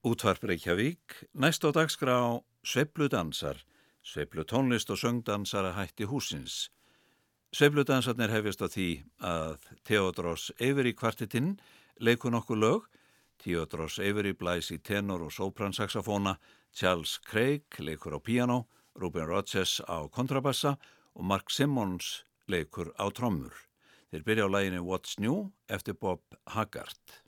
Útvarp Reykjavík, næst á dagskrá Sveipludansar, Sveiplutónlist og söngdansara hætti húsins. Sveipludansarnir hefjast á því að Theodros Eiveri kvartetinn leikur nokkuð lög, Theodros Eiveri blæs í tenor og sopransaxafóna, Charles Craig leikur á piano, Ruben Rodgers á kontrabassa og Mark Simmons leikur á trommur. Þeir byrja á læginu What's New eftir Bob Haggart.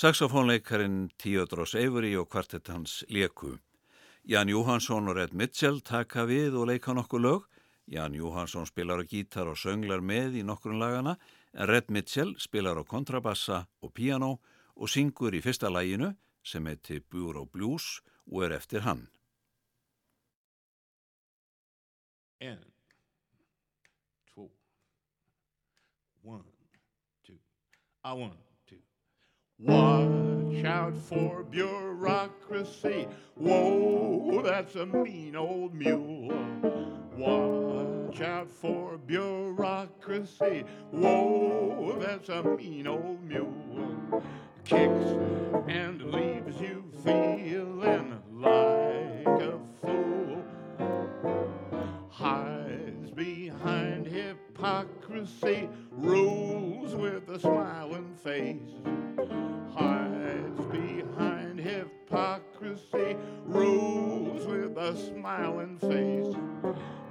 Saxofónleikarin Theodros Avery og kvartett hans Leku. Jan Jóhansson og Red Mitchell taka við og leika nokkuð lög. Jan Jóhansson spilar á gítar og sönglar með í nokkurn lagana en Red Mitchell spilar á kontrabassa og piano og syngur í fyrsta læginu sem heiti Bureau Blues og er eftir hann. En, två, one, two, I want Watch out for bureaucracy. Whoa, that's a mean old mule. Watch out for bureaucracy. Whoa, that's a mean old mule. Kicks and leaves you feeling like a fool. Hypocrisy, rules with a smiling face hides behind hypocrisy, rules with a smiling face,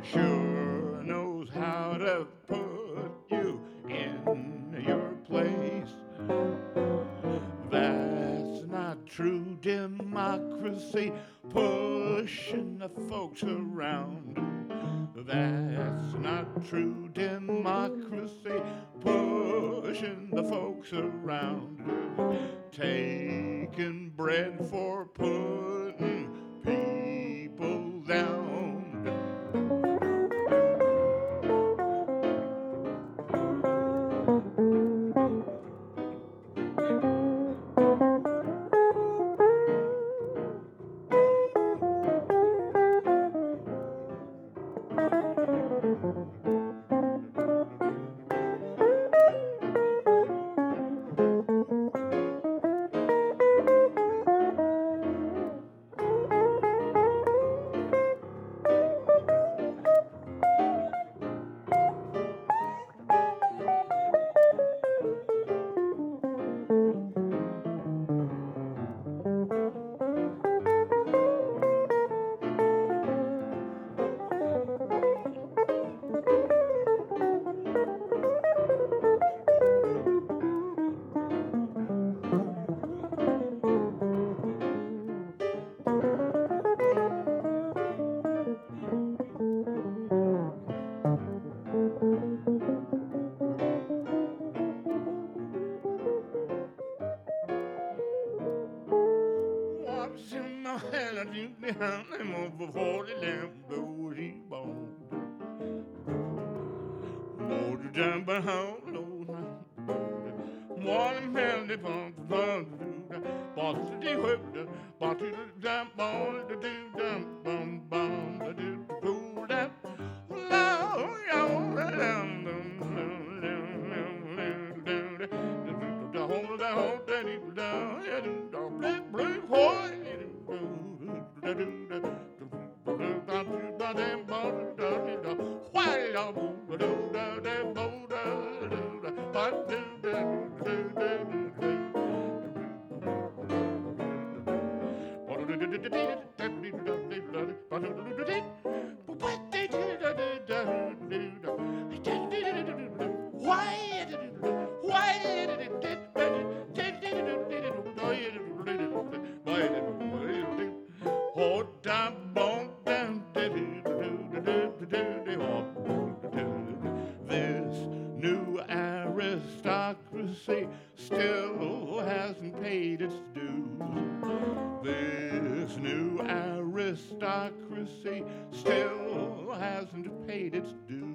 sure knows how to put you in your place. That's not true democracy, pushing the folks around. That's not true democracy, pushing the folks around. Taking bread for putting down, bluesy bone. Motor down behind. made its due.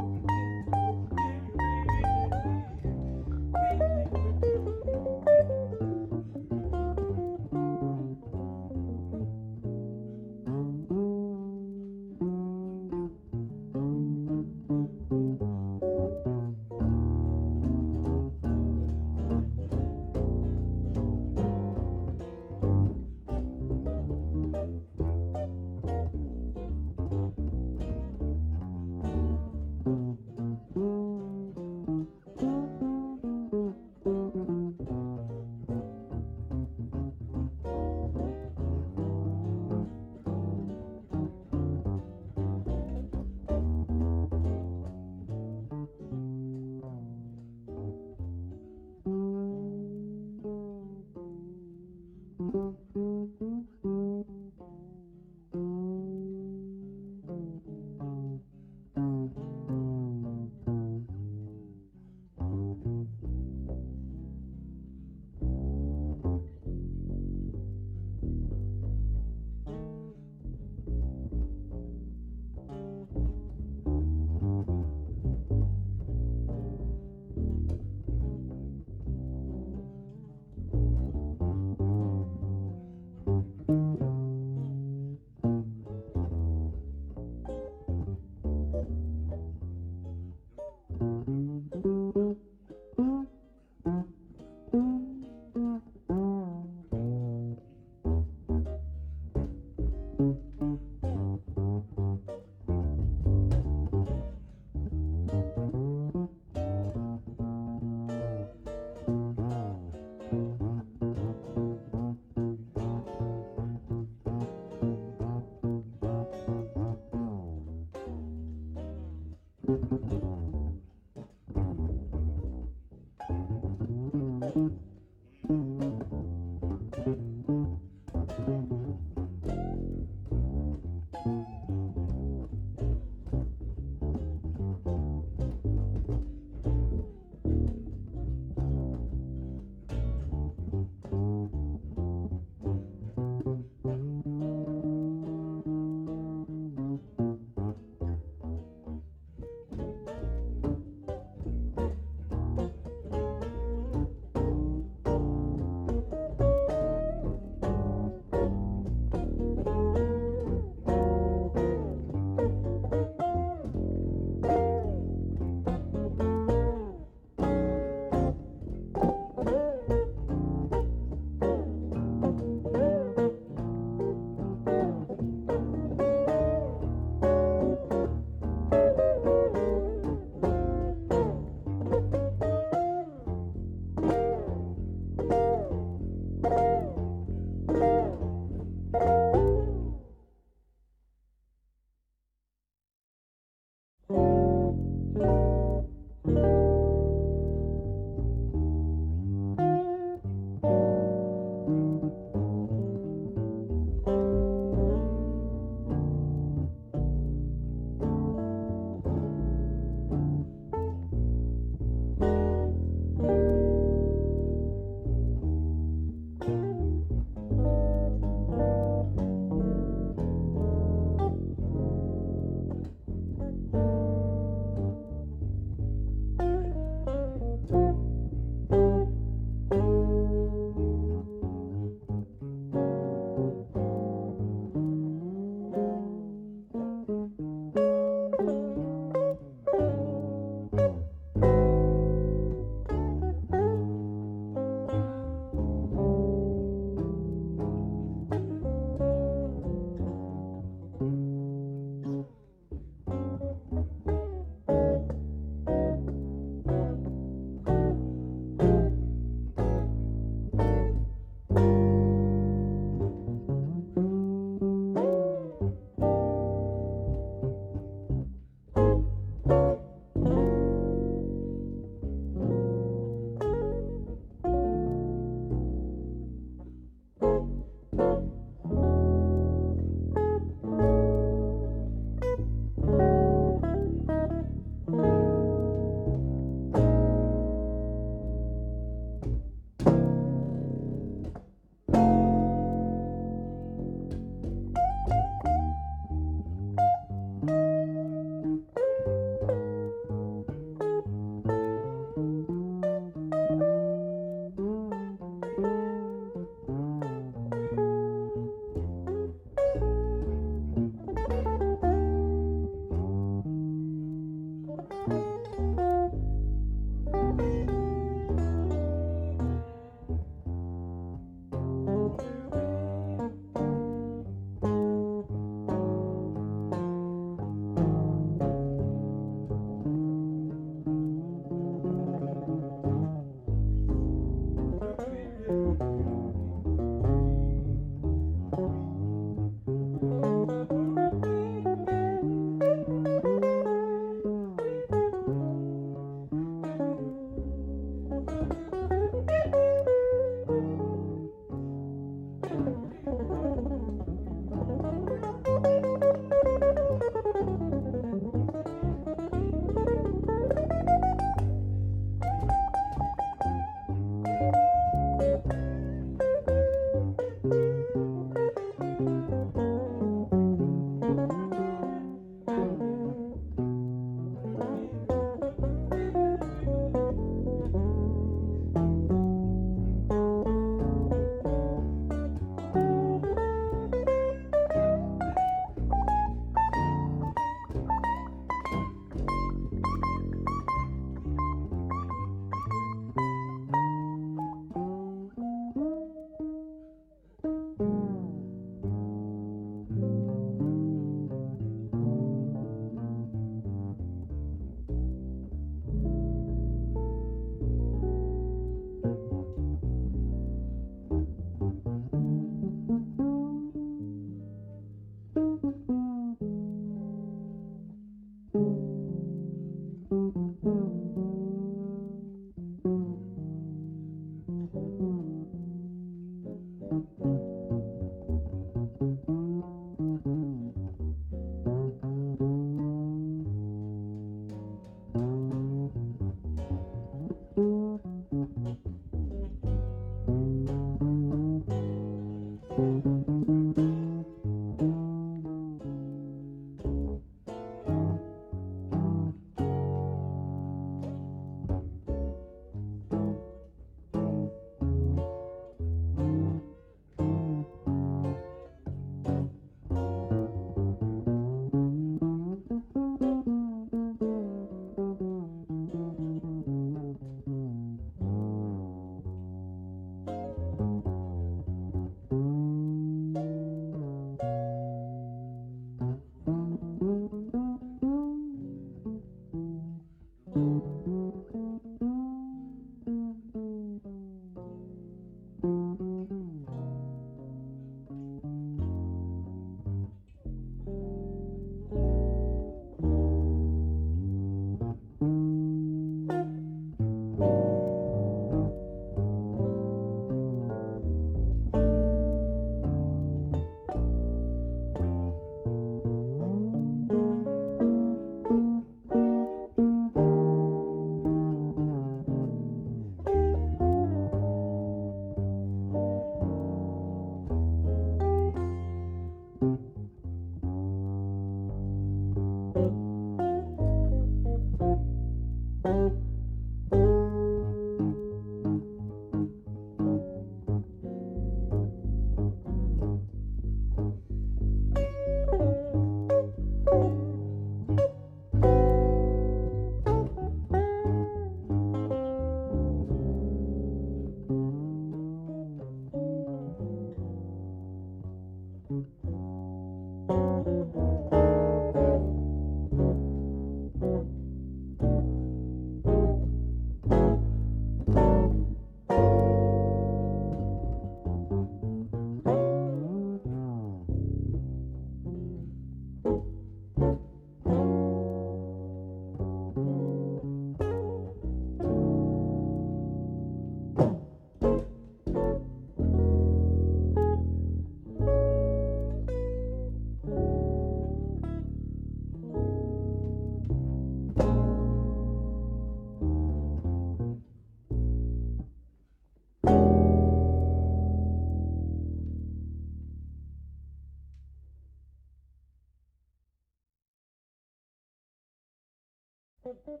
Thank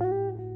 you.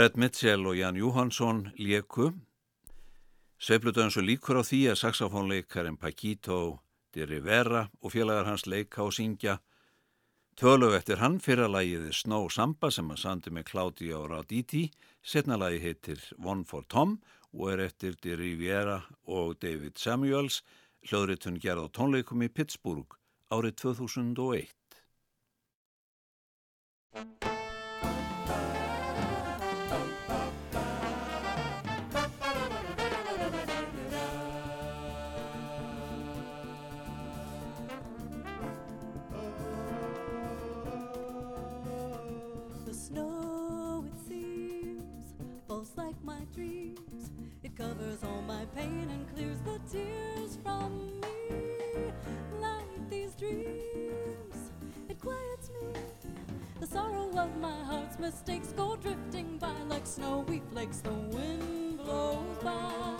Red Mitchell og Jan Johansson lieku. Sveifludönsu líkur á því að saxofónleikarinn Paquito de Rivera og félagar hans leika og syngja. Tölög eftir hann fyrra lagiði Snow Samba sem að sandi með Claudio Raditi, setna lagi heitir One for Tom og er eftir de Rivera og David Samuels, hljóðritun gerð á tónleikum í Pittsburgh árið 2001. Pain and clears the tears from me. Like these dreams, it quiets me. The sorrow of my heart's mistakes go drifting by like snowy flakes. The wind blows by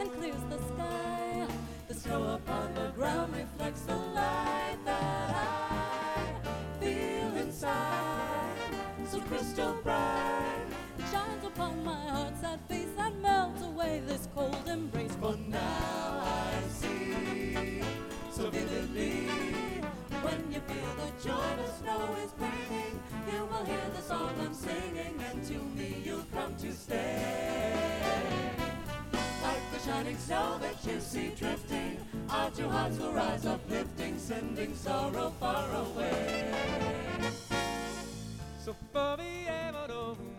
and clears the sky. The snow upon the ground reflects the light that I feel inside. So crystal bright, upon my heart's sad face and melts away this cold embrace. For now I see so vividly when you feel the joy the snow is bringing. You will hear the song I'm singing, and to me you'll come to stay. Like the shining snow that you see drifting, our two hearts will rise uplifting, sending sorrow far away. So for me,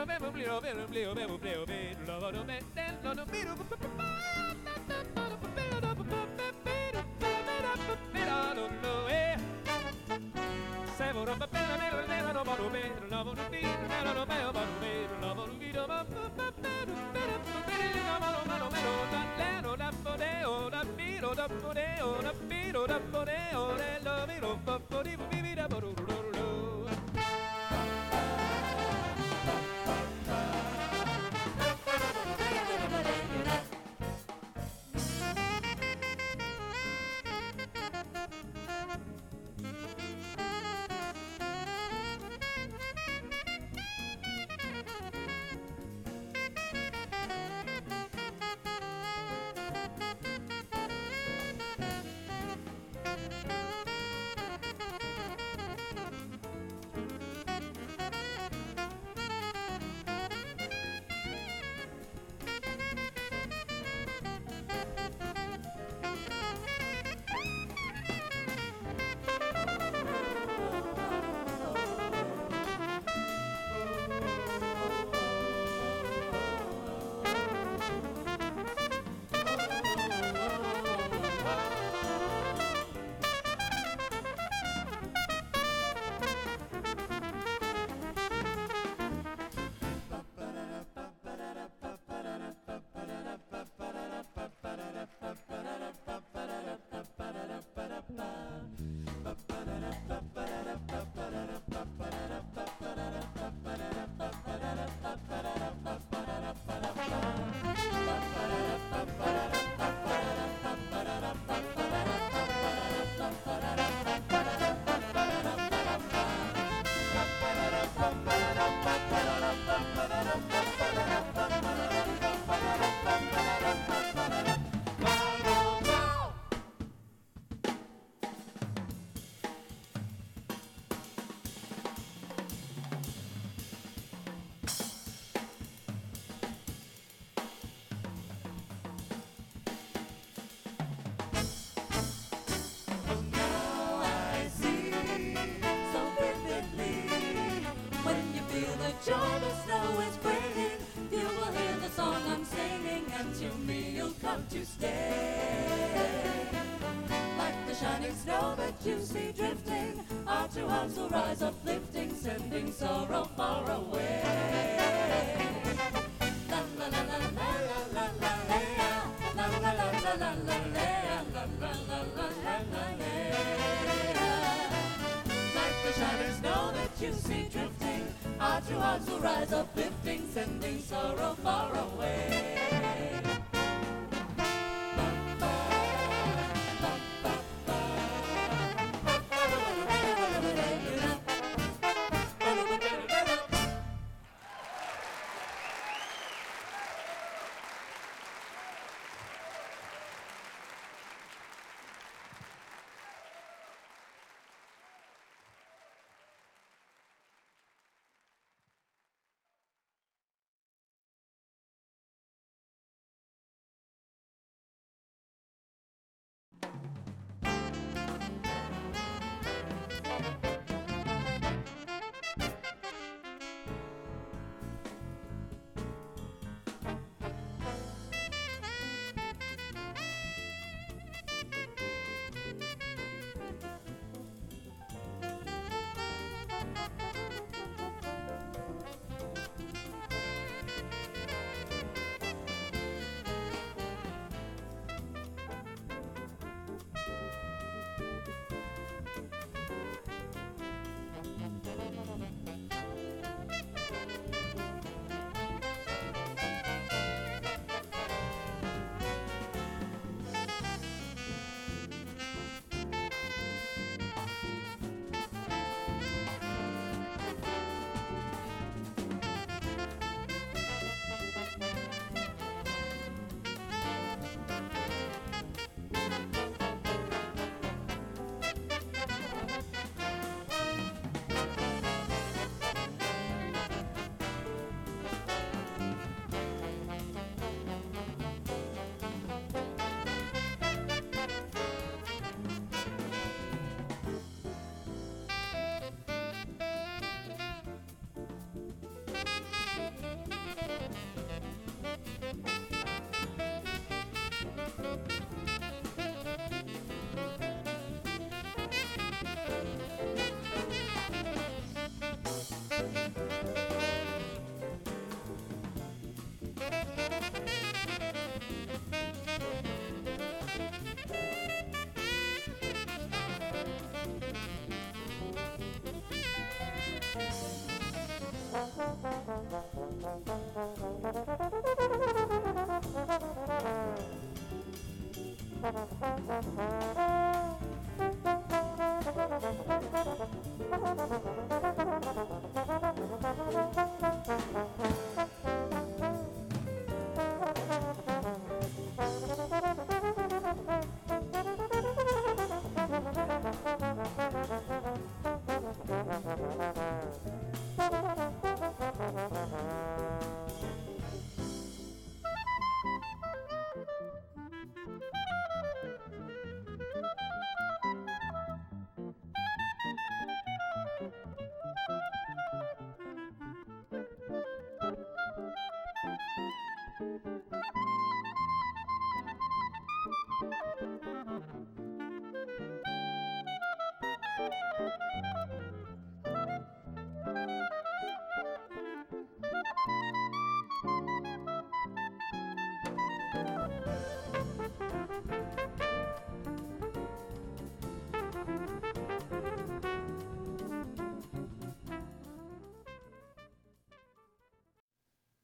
Oh, lo lo mi lo to stay. Like the shining snow that you see drifting, our two hearts will rise uplifting, sending sorrow far away. La la la la la la la la la la la la la la la la la Like the shining snow that you see drifting, our two hearts will rise uplifting, sending sorrow far away. Música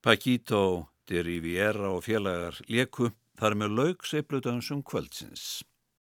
Paquito, de Riviera og félagar leku þar með laug seiflutansum kvöldsins.